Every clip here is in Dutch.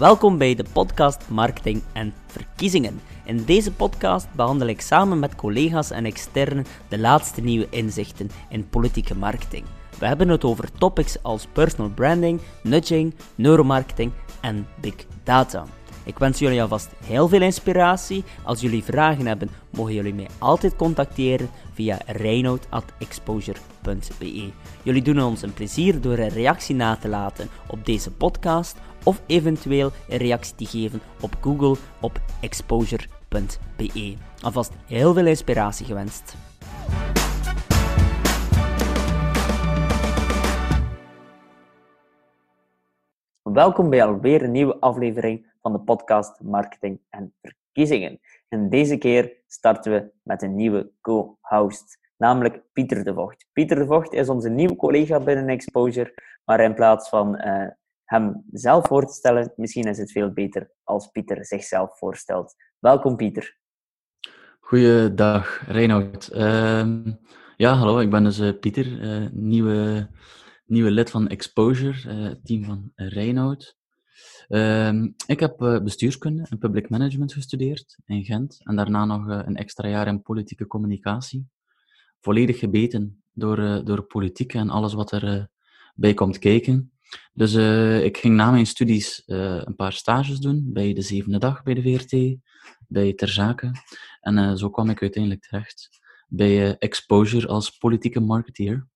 Welkom bij de podcast Marketing en Verkiezingen. In deze podcast behandel ik samen met collega's en externen de laatste nieuwe inzichten in politieke marketing. We hebben het over topics als personal branding, nudging, neuromarketing en big data. Ik wens jullie alvast heel veel inspiratie. Als jullie vragen hebben, mogen jullie mij altijd contacteren via reinoud.exposure.be. Jullie doen ons een plezier door een reactie na te laten op deze podcast of eventueel een reactie te geven op Google op exposure.be. Alvast heel veel inspiratie gewenst. Welkom bij alweer een nieuwe aflevering van de podcast Marketing en Verkiezingen. En deze keer starten we met een nieuwe co-host, namelijk Pieter de Vocht. Pieter de Vocht is onze nieuwe collega binnen Exposure, maar in plaats van uh, hem zelf voor te stellen, misschien is het veel beter als Pieter zichzelf voorstelt. Welkom Pieter. Goeiedag Reinoud. Uh, ja, hallo, ik ben dus uh, Pieter, uh, nieuwe, nieuwe lid van Exposure, team van Reinoud. Ehm, ik heb bestuurskunde en public management gestudeerd in Gent en daarna nog een extra jaar in politieke communicatie. Volledig gebeten door, door politiek en alles wat er bij komt kijken. Dus uh, ik ging na mijn studies uh, een paar stages doen bij de zevende dag bij de VRT, bij Ter Zaken. En uh, zo kwam ik uiteindelijk terecht bij Exposure als politieke marketeer.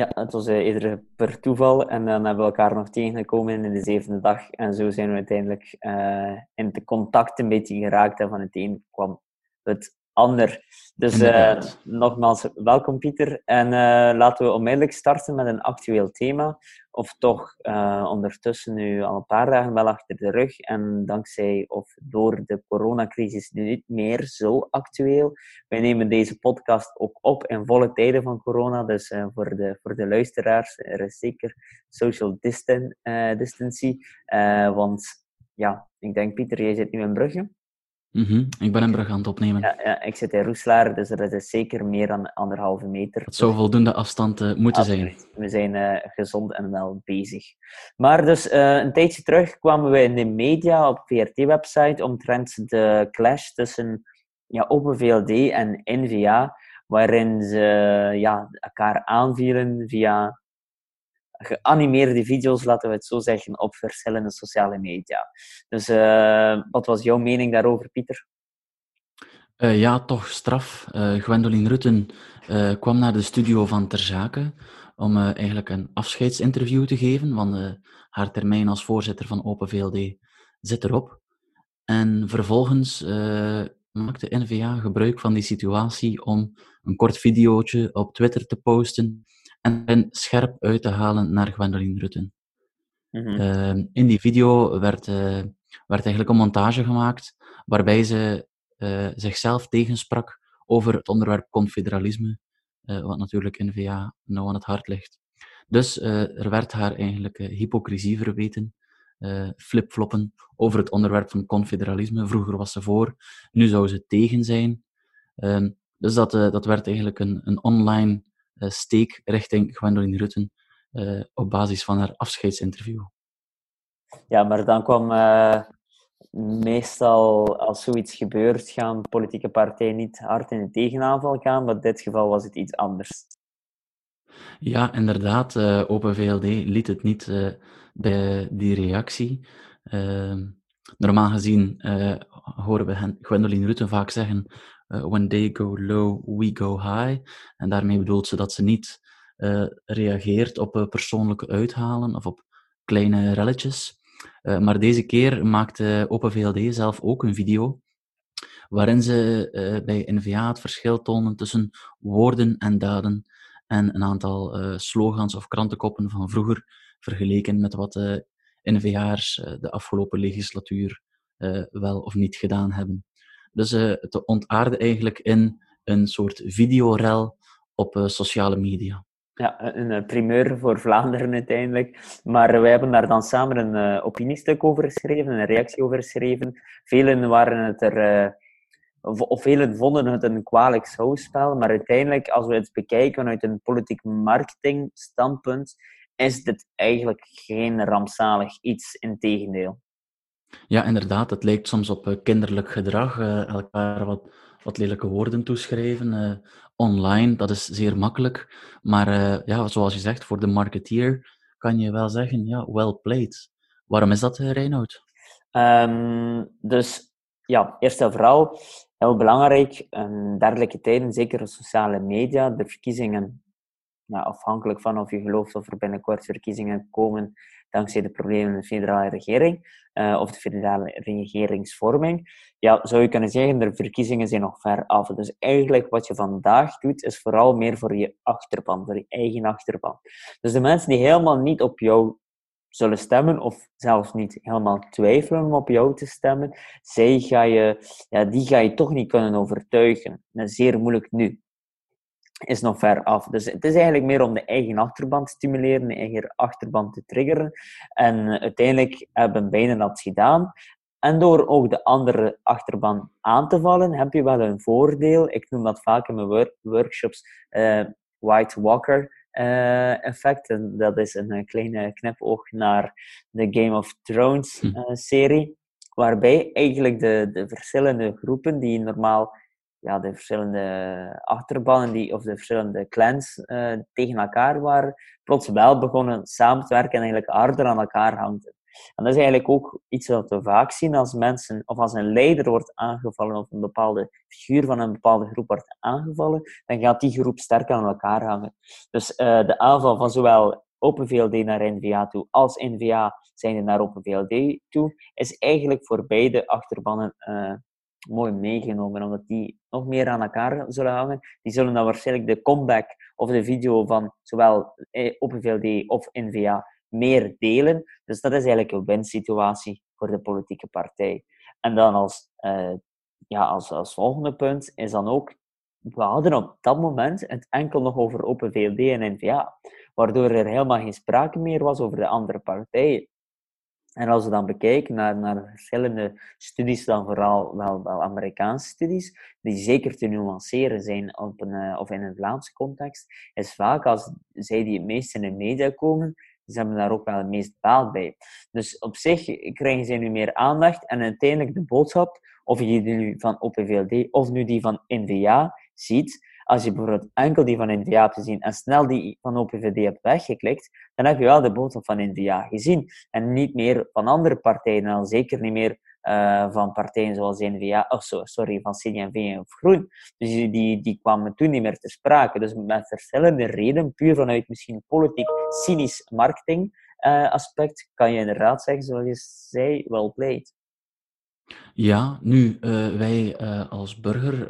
Ja, het was eerder per toeval en dan hebben we elkaar nog tegengekomen in de zevende dag. En zo zijn we uiteindelijk in het contact een beetje geraakt en van het een kwam het ander. Dus uh, nogmaals, welkom Pieter. En uh, laten we onmiddellijk starten met een actueel thema. Of toch uh, ondertussen nu al een paar dagen wel achter de rug. En dankzij of door de coronacrisis nu niet meer zo actueel. Wij nemen deze podcast ook op in volle tijden van corona. Dus voor, de, voor de luisteraars, er is zeker social distan distantie. want ja, ik denk Pieter, jij zit nu in Brugge. Mm -hmm. Ik ben in Brugge aan het opnemen. Ja, ja, ik zit in Roeslaar, dus dat is zeker meer dan anderhalve meter. Het zou voldoende afstand uh, moeten zijn. We zijn uh, gezond en wel bezig. Maar dus uh, een tijdje terug kwamen we in de media op VRT-website omtrent de clash tussen ja, Open VLD en NVA, waarin ze ja, elkaar aanvielen via geanimeerde video's, laten we het zo zeggen, op verschillende sociale media. Dus uh, wat was jouw mening daarover, Pieter? Uh, ja, toch straf. Uh, Gwendoline Rutten kwam naar de studio van Ter Zaken om eigenlijk een afscheidsinterview te geven, want haar termijn als voorzitter van Open VLD zit erop. En vervolgens maakte NVA gebruik van die situatie om een kort videootje op Twitter te posten en scherp uit te halen naar Gwendoline Rutten. Mm -hmm. in die video werd, uh, werd eigenlijk een montage gemaakt waarbij ze uh, zichzelf tegensprak over het onderwerp confederalisme, eh, wat natuurlijk N-VA nou aan het hart ligt. Dus er werd haar eigenlijk hypocrisie verweten, flipfloppen over het onderwerp van confederalisme. Vroeger was ze voor, nu zou ze tegen zijn. Ehm, dus dat, dat werd eigenlijk een, een online eh, steek richting Gwendoline Rutten eh, op basis van haar afscheidsinterview. Ja, maar dan kwam uh, meestal als zoiets gebeurt, gaan politieke partijen niet hard in de tegenaanval gaan, maar in dit geval was het iets anders. Ja, inderdaad. Uh, Open VLD liet het niet uh, bij die reactie. Uh, normaal gezien horen we Gwendoline Rutten vaak zeggen when they go low, we go high. En daarmee bedoelt ze dat ze niet uh, reageert op uh, persoonlijke uithalen of op kleine relletjes. maar deze keer maakte Open VLD zelf ook een video waarin ze bij NVA het verschil tonen tussen woorden en daden en een aantal slogans of krantenkoppen van vroeger vergeleken met wat de NVA'ers de afgelopen legislatuur wel of niet gedaan hebben. Dus uh, het ontaarde eigenlijk in een soort videorel op uh, sociale media. Ja, een primeur voor Vlaanderen uiteindelijk. Maar wij hebben daar dan samen een uh, opiniestuk over geschreven, een reactie over geschreven. Velen waren het er... Of, velen vonden het een kwalijk schouwspel, maar uiteindelijk, als we het bekijken vanuit een politiek marketing standpunt, is dit eigenlijk geen rampzalig iets, in tegendeel. Ja, inderdaad. Het lijkt soms op kinderlijk gedrag. elkaar wat, wat lelijke woorden toeschrijven. online, dat is zeer makkelijk. Maar ja, zoals je zegt, voor de marketeer kan je wel zeggen, ja, well played. Waarom is dat, Reinoud? Um, dus ja, eerst en vooral heel belangrijk, in dergelijke tijden, zeker sociale media, de verkiezingen, ja, afhankelijk van of je gelooft of er binnenkort verkiezingen komen dankzij de problemen in de federale regering uh, of de federale regeringsvorming, ja, zou je kunnen zeggen, de verkiezingen zijn nog ver af. Dus eigenlijk wat je vandaag doet, is vooral meer voor je achterban, voor je eigen achterban. Dus de mensen die helemaal niet op jou zullen stemmen, of zelfs niet helemaal twijfelen om op jou te stemmen, zij ga je, ja, die ga je toch niet kunnen overtuigen. Dat is zeer moeilijk nu. Is nog ver af. Dus het is eigenlijk meer om de eigen achterban te stimuleren, de eigen achterban te triggeren. En uiteindelijk hebben beiden dat gedaan. En door ook de andere achterban aan te vallen, heb je wel een voordeel. Ik noem dat vaak in mijn workshops uh, White Walker uh, effect. En dat is een eh, kleine knipoog naar de Game of Thrones uh, serie. Waarbij eigenlijk de, de verschillende groepen die normaal, ja, de verschillende achterbannen die, of de verschillende clans tegen elkaar waren, plots wel begonnen samen te werken en eigenlijk harder aan elkaar hangen. En dat is eigenlijk ook iets wat we vaak zien als mensen, of als een leider wordt aangevallen, of een bepaalde figuur van een bepaalde groep wordt aangevallen, dan gaat die groep sterker aan elkaar hangen. Dus uh, de aanval van zowel OpenVLD naar NVA toe als NVA zijnde naar OpenVLD toe, is eigenlijk voor beide achterbannen uh, mooi meegenomen, omdat die nog meer aan elkaar zullen hangen. Die zullen dan waarschijnlijk de comeback of de video van zowel eh, OpenVLD of NVA meer delen. Dus dat is eigenlijk een winsituatie voor de politieke partij. En dan als, uh, ja, als, als volgende punt is dan ook, we hadden op dat moment het enkel nog over Open VLD en NVA, waardoor er helemaal geen sprake meer was over de andere partijen. En als we dan bekijken naar, naar verschillende studies, dan vooral wel, wel Amerikaanse studies, die zeker te nuanceren zijn op een, uh, of in een Vlaamse context, is vaak als zij die het meest in de media komen, ze hebben daar ook wel het meest baat bij. Dus op zich krijgen ze nu meer aandacht en uiteindelijk de boodschap, of je die nu van OpenVLD of nu die van NVA ziet, als je bijvoorbeeld enkel die van NVA hebt gezien en snel die van OpenVD hebt weggeklikt, dan heb je wel de boodschap van NVA gezien. En niet meer van andere partijen, en al zeker niet meer uh, van partijen zoals NVA, so, sorry, van CD&V of Groen. Dus die, die, kwamen toen niet meer te sprake. Dus met verschillende redenen, puur vanuit misschien politiek cynisch marketing uh, aspect, kan je inderdaad zeggen, zoals je zei, well played. Ja, nu, uh, wij als burger,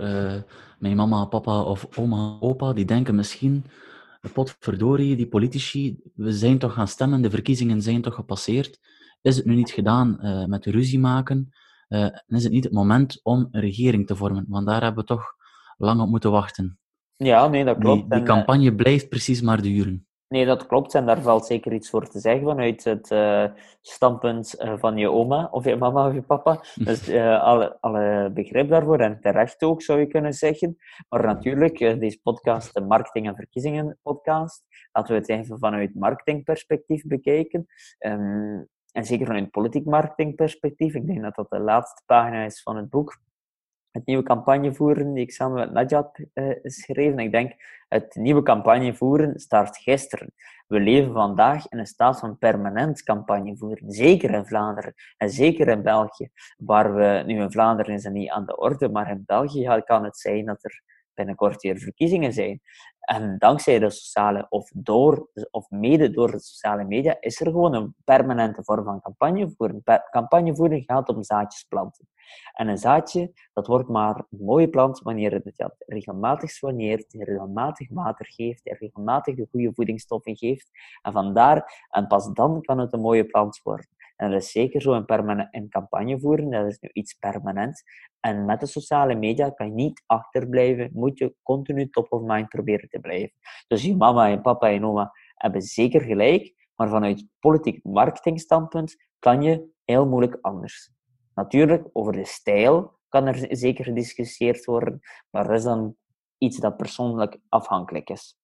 mijn mama, papa of oma, opa, die denken misschien, potverdorie, die politici, we zijn toch gaan stemmen, de verkiezingen zijn toch gepasseerd is het nu niet gedaan met ruzie maken? Is het niet het moment om een regering te vormen? Want daar hebben we toch lang op moeten wachten. Ja, nee, dat klopt. Die, die eh, campagne blijft precies maar duren. Nee, dat klopt. En daar valt zeker iets voor te zeggen vanuit het uh, standpunt van je oma of je mama of je papa. Dus uh, alle, alle begrip daarvoor en terecht ook, zou je kunnen zeggen. Maar natuurlijk, uh, deze podcast, de Marketing en Verkiezingen podcast, laten we het even vanuit marketingperspectief bekijken. Um, en zeker vanuit politiek marketingperspectief, ik denk dat dat de laatste pagina is van het boek, het nieuwe campagne voeren die ik samen met Najat uh, schreef. ik denk, het nieuwe campagne voeren start gisteren. We leven vandaag in een staat van permanent campagne voeren. Zeker in Vlaanderen en zeker in België. Waar we, nu in Vlaanderen is het niet aan de orde, maar in België kan het zijn dat er binnenkort weer verkiezingen zijn. En dankzij de sociale, of, door, of mede door de sociale media, is er gewoon een permanente vorm van campagnevoering. Campagnevoering gaat om zaadjes planten. En een zaadje, dat wordt maar een mooie plant wanneer het regelmatig soigneert, regelmatig water geeft, regelmatig de goede voedingsstoffen geeft. En vandaar, en pas dan kan het een mooie plant worden. En dat is zeker zo permanent, in campagne voeren, dat is nu iets permanent. En met de sociale media kan je niet achterblijven, moet je continu top of mind proberen te blijven. Dus je mama en papa en oma hebben zeker gelijk, maar vanuit politiek marketingstandpunt kan je heel moeilijk anders. Natuurlijk, over de stijl kan er zeker gediscussieerd worden, maar dat is dan iets dat persoonlijk afhankelijk is.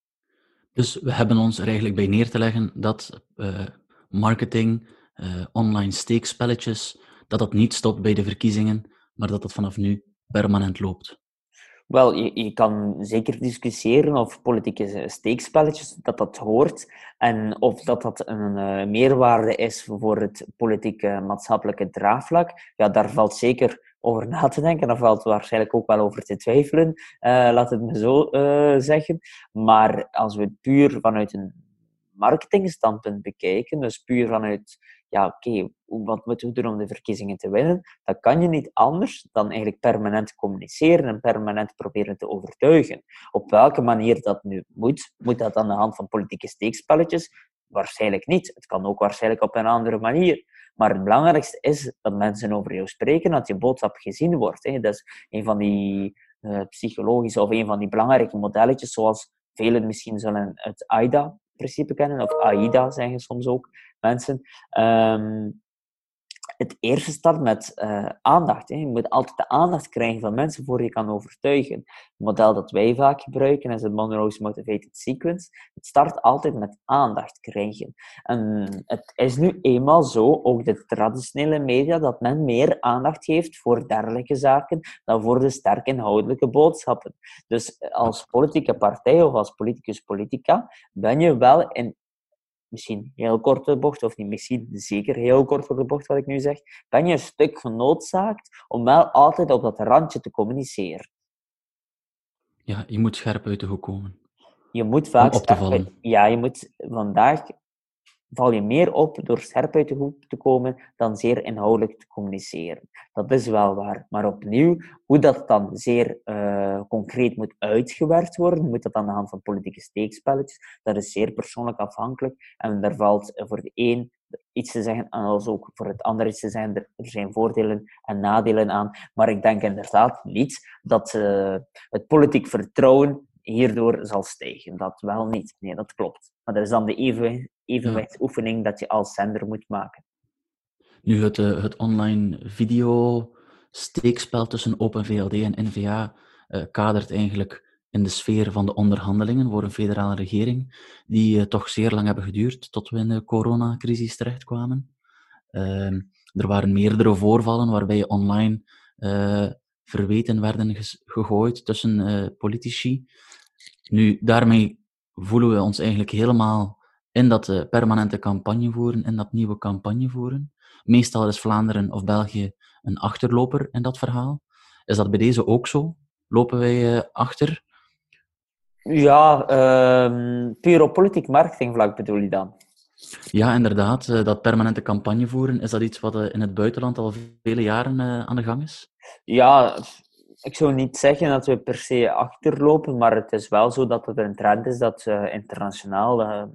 Dus we hebben ons er eigenlijk bij neer te leggen dat uh, marketing uh, online steekspelletjes, dat dat niet stopt bij de verkiezingen, maar dat dat vanaf nu permanent loopt? Wel, je, je kan zeker discussiëren of politieke steekspelletjes, dat dat hoort. En of dat dat een uh, meerwaarde is voor het politieke maatschappelijke draagvlak. Ja, daar valt zeker over na te denken. Daar valt waarschijnlijk ook wel over te twijfelen, uh, laat het me zo zeggen. Maar als we het puur vanuit een marketingstandpunt bekijken, dus puur vanuit ja, oké, wat moeten we doen om de verkiezingen te winnen? Dan kan je niet anders dan eigenlijk permanent communiceren en permanent proberen te overtuigen. Op welke manier dat nu moet, moet dat aan de hand van politieke steekspelletjes? Waarschijnlijk niet. Het kan ook waarschijnlijk op een andere manier. Maar het belangrijkste is dat mensen over jou spreken, dat je boodschap gezien wordt. Hè. Dat is een van die uh, psychologische of een van die belangrijke modelletjes, zoals velen misschien zullen het AIDA-principe kennen, of AIDA zeggen soms ook mensen. Um, het eerste start met uh, aandacht. Hè. Je moet altijd de aandacht krijgen van mensen voor je kan overtuigen. Het model dat wij vaak gebruiken is het Monroe's Motivated Sequence. Het start altijd met aandacht krijgen. En het is nu eenmaal zo, ook de traditionele media, dat men meer aandacht heeft voor dergelijke zaken dan voor de sterk inhoudelijke boodschappen. Dus als politieke partij of als politicus politica ben je wel in misschien heel korte bocht, of niet misschien zeker heel kort voor de bocht wat ik nu zeg, ben je een stuk genoodzaakt om wel altijd op dat randje te communiceren. Ja, je moet scherp uit de hoek komen. Je moet vaak om op te vallen. ja, je moet vandaag val je meer op door scherp uit de hoek te komen dan zeer inhoudelijk te communiceren. Dat is wel waar. Maar opnieuw, hoe dat dan zeer uh, concreet moet uitgewerkt worden, moet dat aan de hand van politieke steekspelletjes, dat is zeer persoonlijk afhankelijk. En daar valt voor de een iets te zeggen en als ook voor het ander iets te zeggen. Er zijn voordelen en nadelen aan. Maar ik denk inderdaad niet dat uh, het politiek vertrouwen hierdoor zal stijgen. Dat wel niet. Nee, dat klopt. Maar dat is dan de even, evenwichtsoefening dat je als zender moet maken. Nu, het, uh, het online video steekspel tussen OpenVLD en NVA eh, kadert eigenlijk in de sfeer van de onderhandelingen voor een federale regering, die uh, toch zeer lang hebben geduurd tot we in de coronacrisis terechtkwamen. Ehm, er waren meerdere voorvallen waarbij online verweten werden gegooid tussen politici. Nu, daarmee voelen we ons eigenlijk helemaal in dat uh, permanente campagne voeren, in dat nieuwe campagne voeren. Meestal is Vlaanderen of België een achterloper in dat verhaal. Is dat bij deze ook zo? Lopen wij uh, achter? Ja, uh, puur op politiek marketingvlak bedoel je dan? Ja, inderdaad. Uh, dat permanente campagne voeren, is dat iets wat in het buitenland al vele jaren aan de gang is? Ja, ik zou niet zeggen dat we per se achterlopen, maar het is wel zo dat het een trend is dat internationaal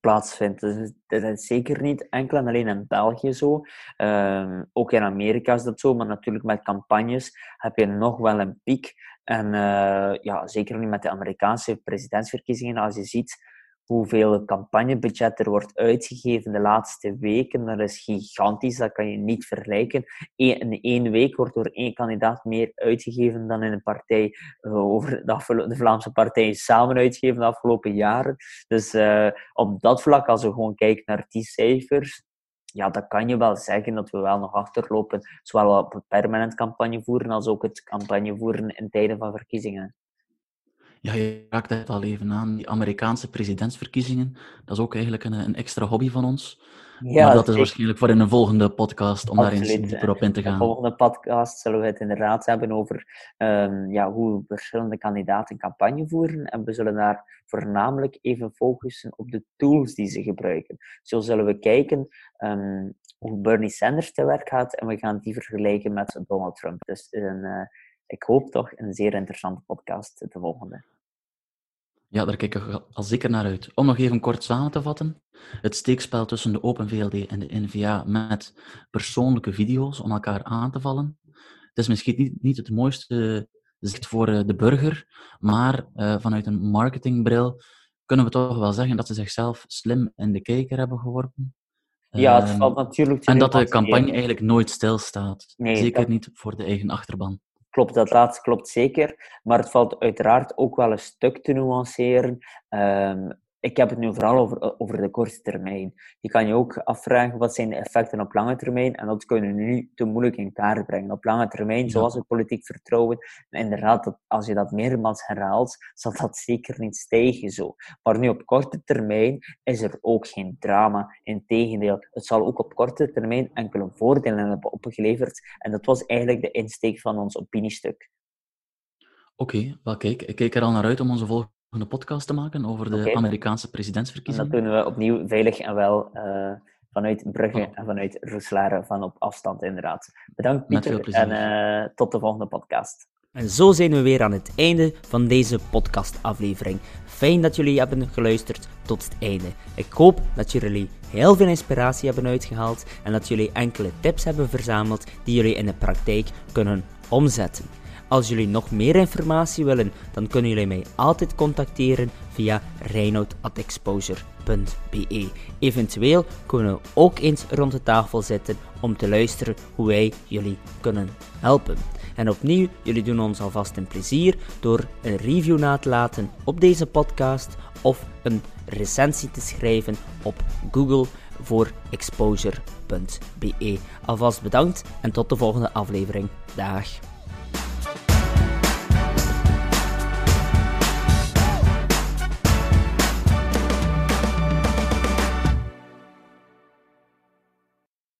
plaatsvindt. Dus dat is zeker niet enkel en alleen in België zo. Uh, ook in Amerika is dat zo, maar natuurlijk met campagnes heb je nog wel een piek. En eh, ja, zeker nu met de Amerikaanse presidentsverkiezingen, als je ziet hoeveel campagnebudget er wordt uitgegeven de laatste weken. Dat is gigantisch, dat kan je niet vergelijken. In één week wordt door één kandidaat meer uitgegeven dan in een partij uh, over de, Vlaamse partijen samen uitgegeven de afgelopen jaren. Dus uh, op dat vlak, als we gewoon kijken naar die cijfers, ja, dan kan je wel zeggen dat we wel nog achterlopen, zowel op het permanent campagne voeren als ook het campagne voeren in tijden van verkiezingen. Ja, je raakt het al even aan. Die Amerikaanse presidentsverkiezingen, dat is ook eigenlijk een, een extra hobby van ons. Ja, maar dat is waarschijnlijk voor in een volgende podcast om daar eens dieper op in te gaan. In de volgende podcast zullen we het inderdaad hebben over um, ja, hoe verschillende kandidaten campagne voeren. En we zullen daar voornamelijk even focussen op de tools die ze gebruiken. Zo zullen we kijken um, hoe Bernie Sanders te werk gaat en we gaan die vergelijken met Donald Trump. Dus een, uh, ik hoop toch een zeer interessante podcast de volgende. Ja, daar kijk ik al zeker naar uit. Om nog even kort samen te vatten. Het steekspel tussen de Open VLD en de NVA met persoonlijke video's om elkaar aan te vallen. Het is misschien niet, niet het mooiste zicht voor eh, de burger, maar uh, vanuit een marketingbril kunnen we toch wel zeggen dat ze zichzelf slim in de kijker hebben geworpen. Ja, het valt natuurlijk En dat de campagne eigenlijk nooit stilstaat. Nee, Zeker niet voor de eigen achterban. Klopt, dat laatste klopt zeker. Maar het valt uiteraard ook wel een stuk te nuanceren. Um, ik heb het nu vooral over, over de korte termijn. Je kan je ook afvragen wat zijn de effecten op lange termijn. En dat kunnen we nu te moeilijk in kaart brengen. Op lange termijn, zoals het politiek vertrouwen, inderdaad, dat, als je dat meermaals herhaalt, zal dat zeker niet stijgen zo. Maar nu op korte termijn is er ook geen drama. Integendeel, het zal ook op korte termijn enkele voordelen hebben opgeleverd. En dat was eigenlijk de insteek van ons opiniestuk. Oké, wel kijk, ik kijk er al naar uit om onze volgende een podcast te maken over de Amerikaanse presidentsverkiezingen. En dat doen we opnieuw veilig en wel uh, vanuit Brugge oh. en vanuit Roeselare van op afstand, inderdaad. Bedankt, Pieter, en uh, tot de volgende podcast. En zo zijn we weer aan het einde van deze podcastaflevering. Fijn dat jullie hebben geluisterd tot het einde. Ik hoop dat jullie heel veel inspiratie hebben uitgehaald en dat jullie enkele tips hebben verzameld die jullie in de praktijk kunnen omzetten. Als jullie nog meer informatie willen, dan kunnen jullie mij altijd contacteren via reinoud.exposure.be. Eventueel kunnen we ook eens rond de tafel zitten om te luisteren hoe wij jullie kunnen helpen. En opnieuw, jullie doen ons alvast een plezier door een review na te laten op deze podcast of een recensie te schrijven op Google voor exposure.be. Alvast bedankt en tot de volgende aflevering. Dag.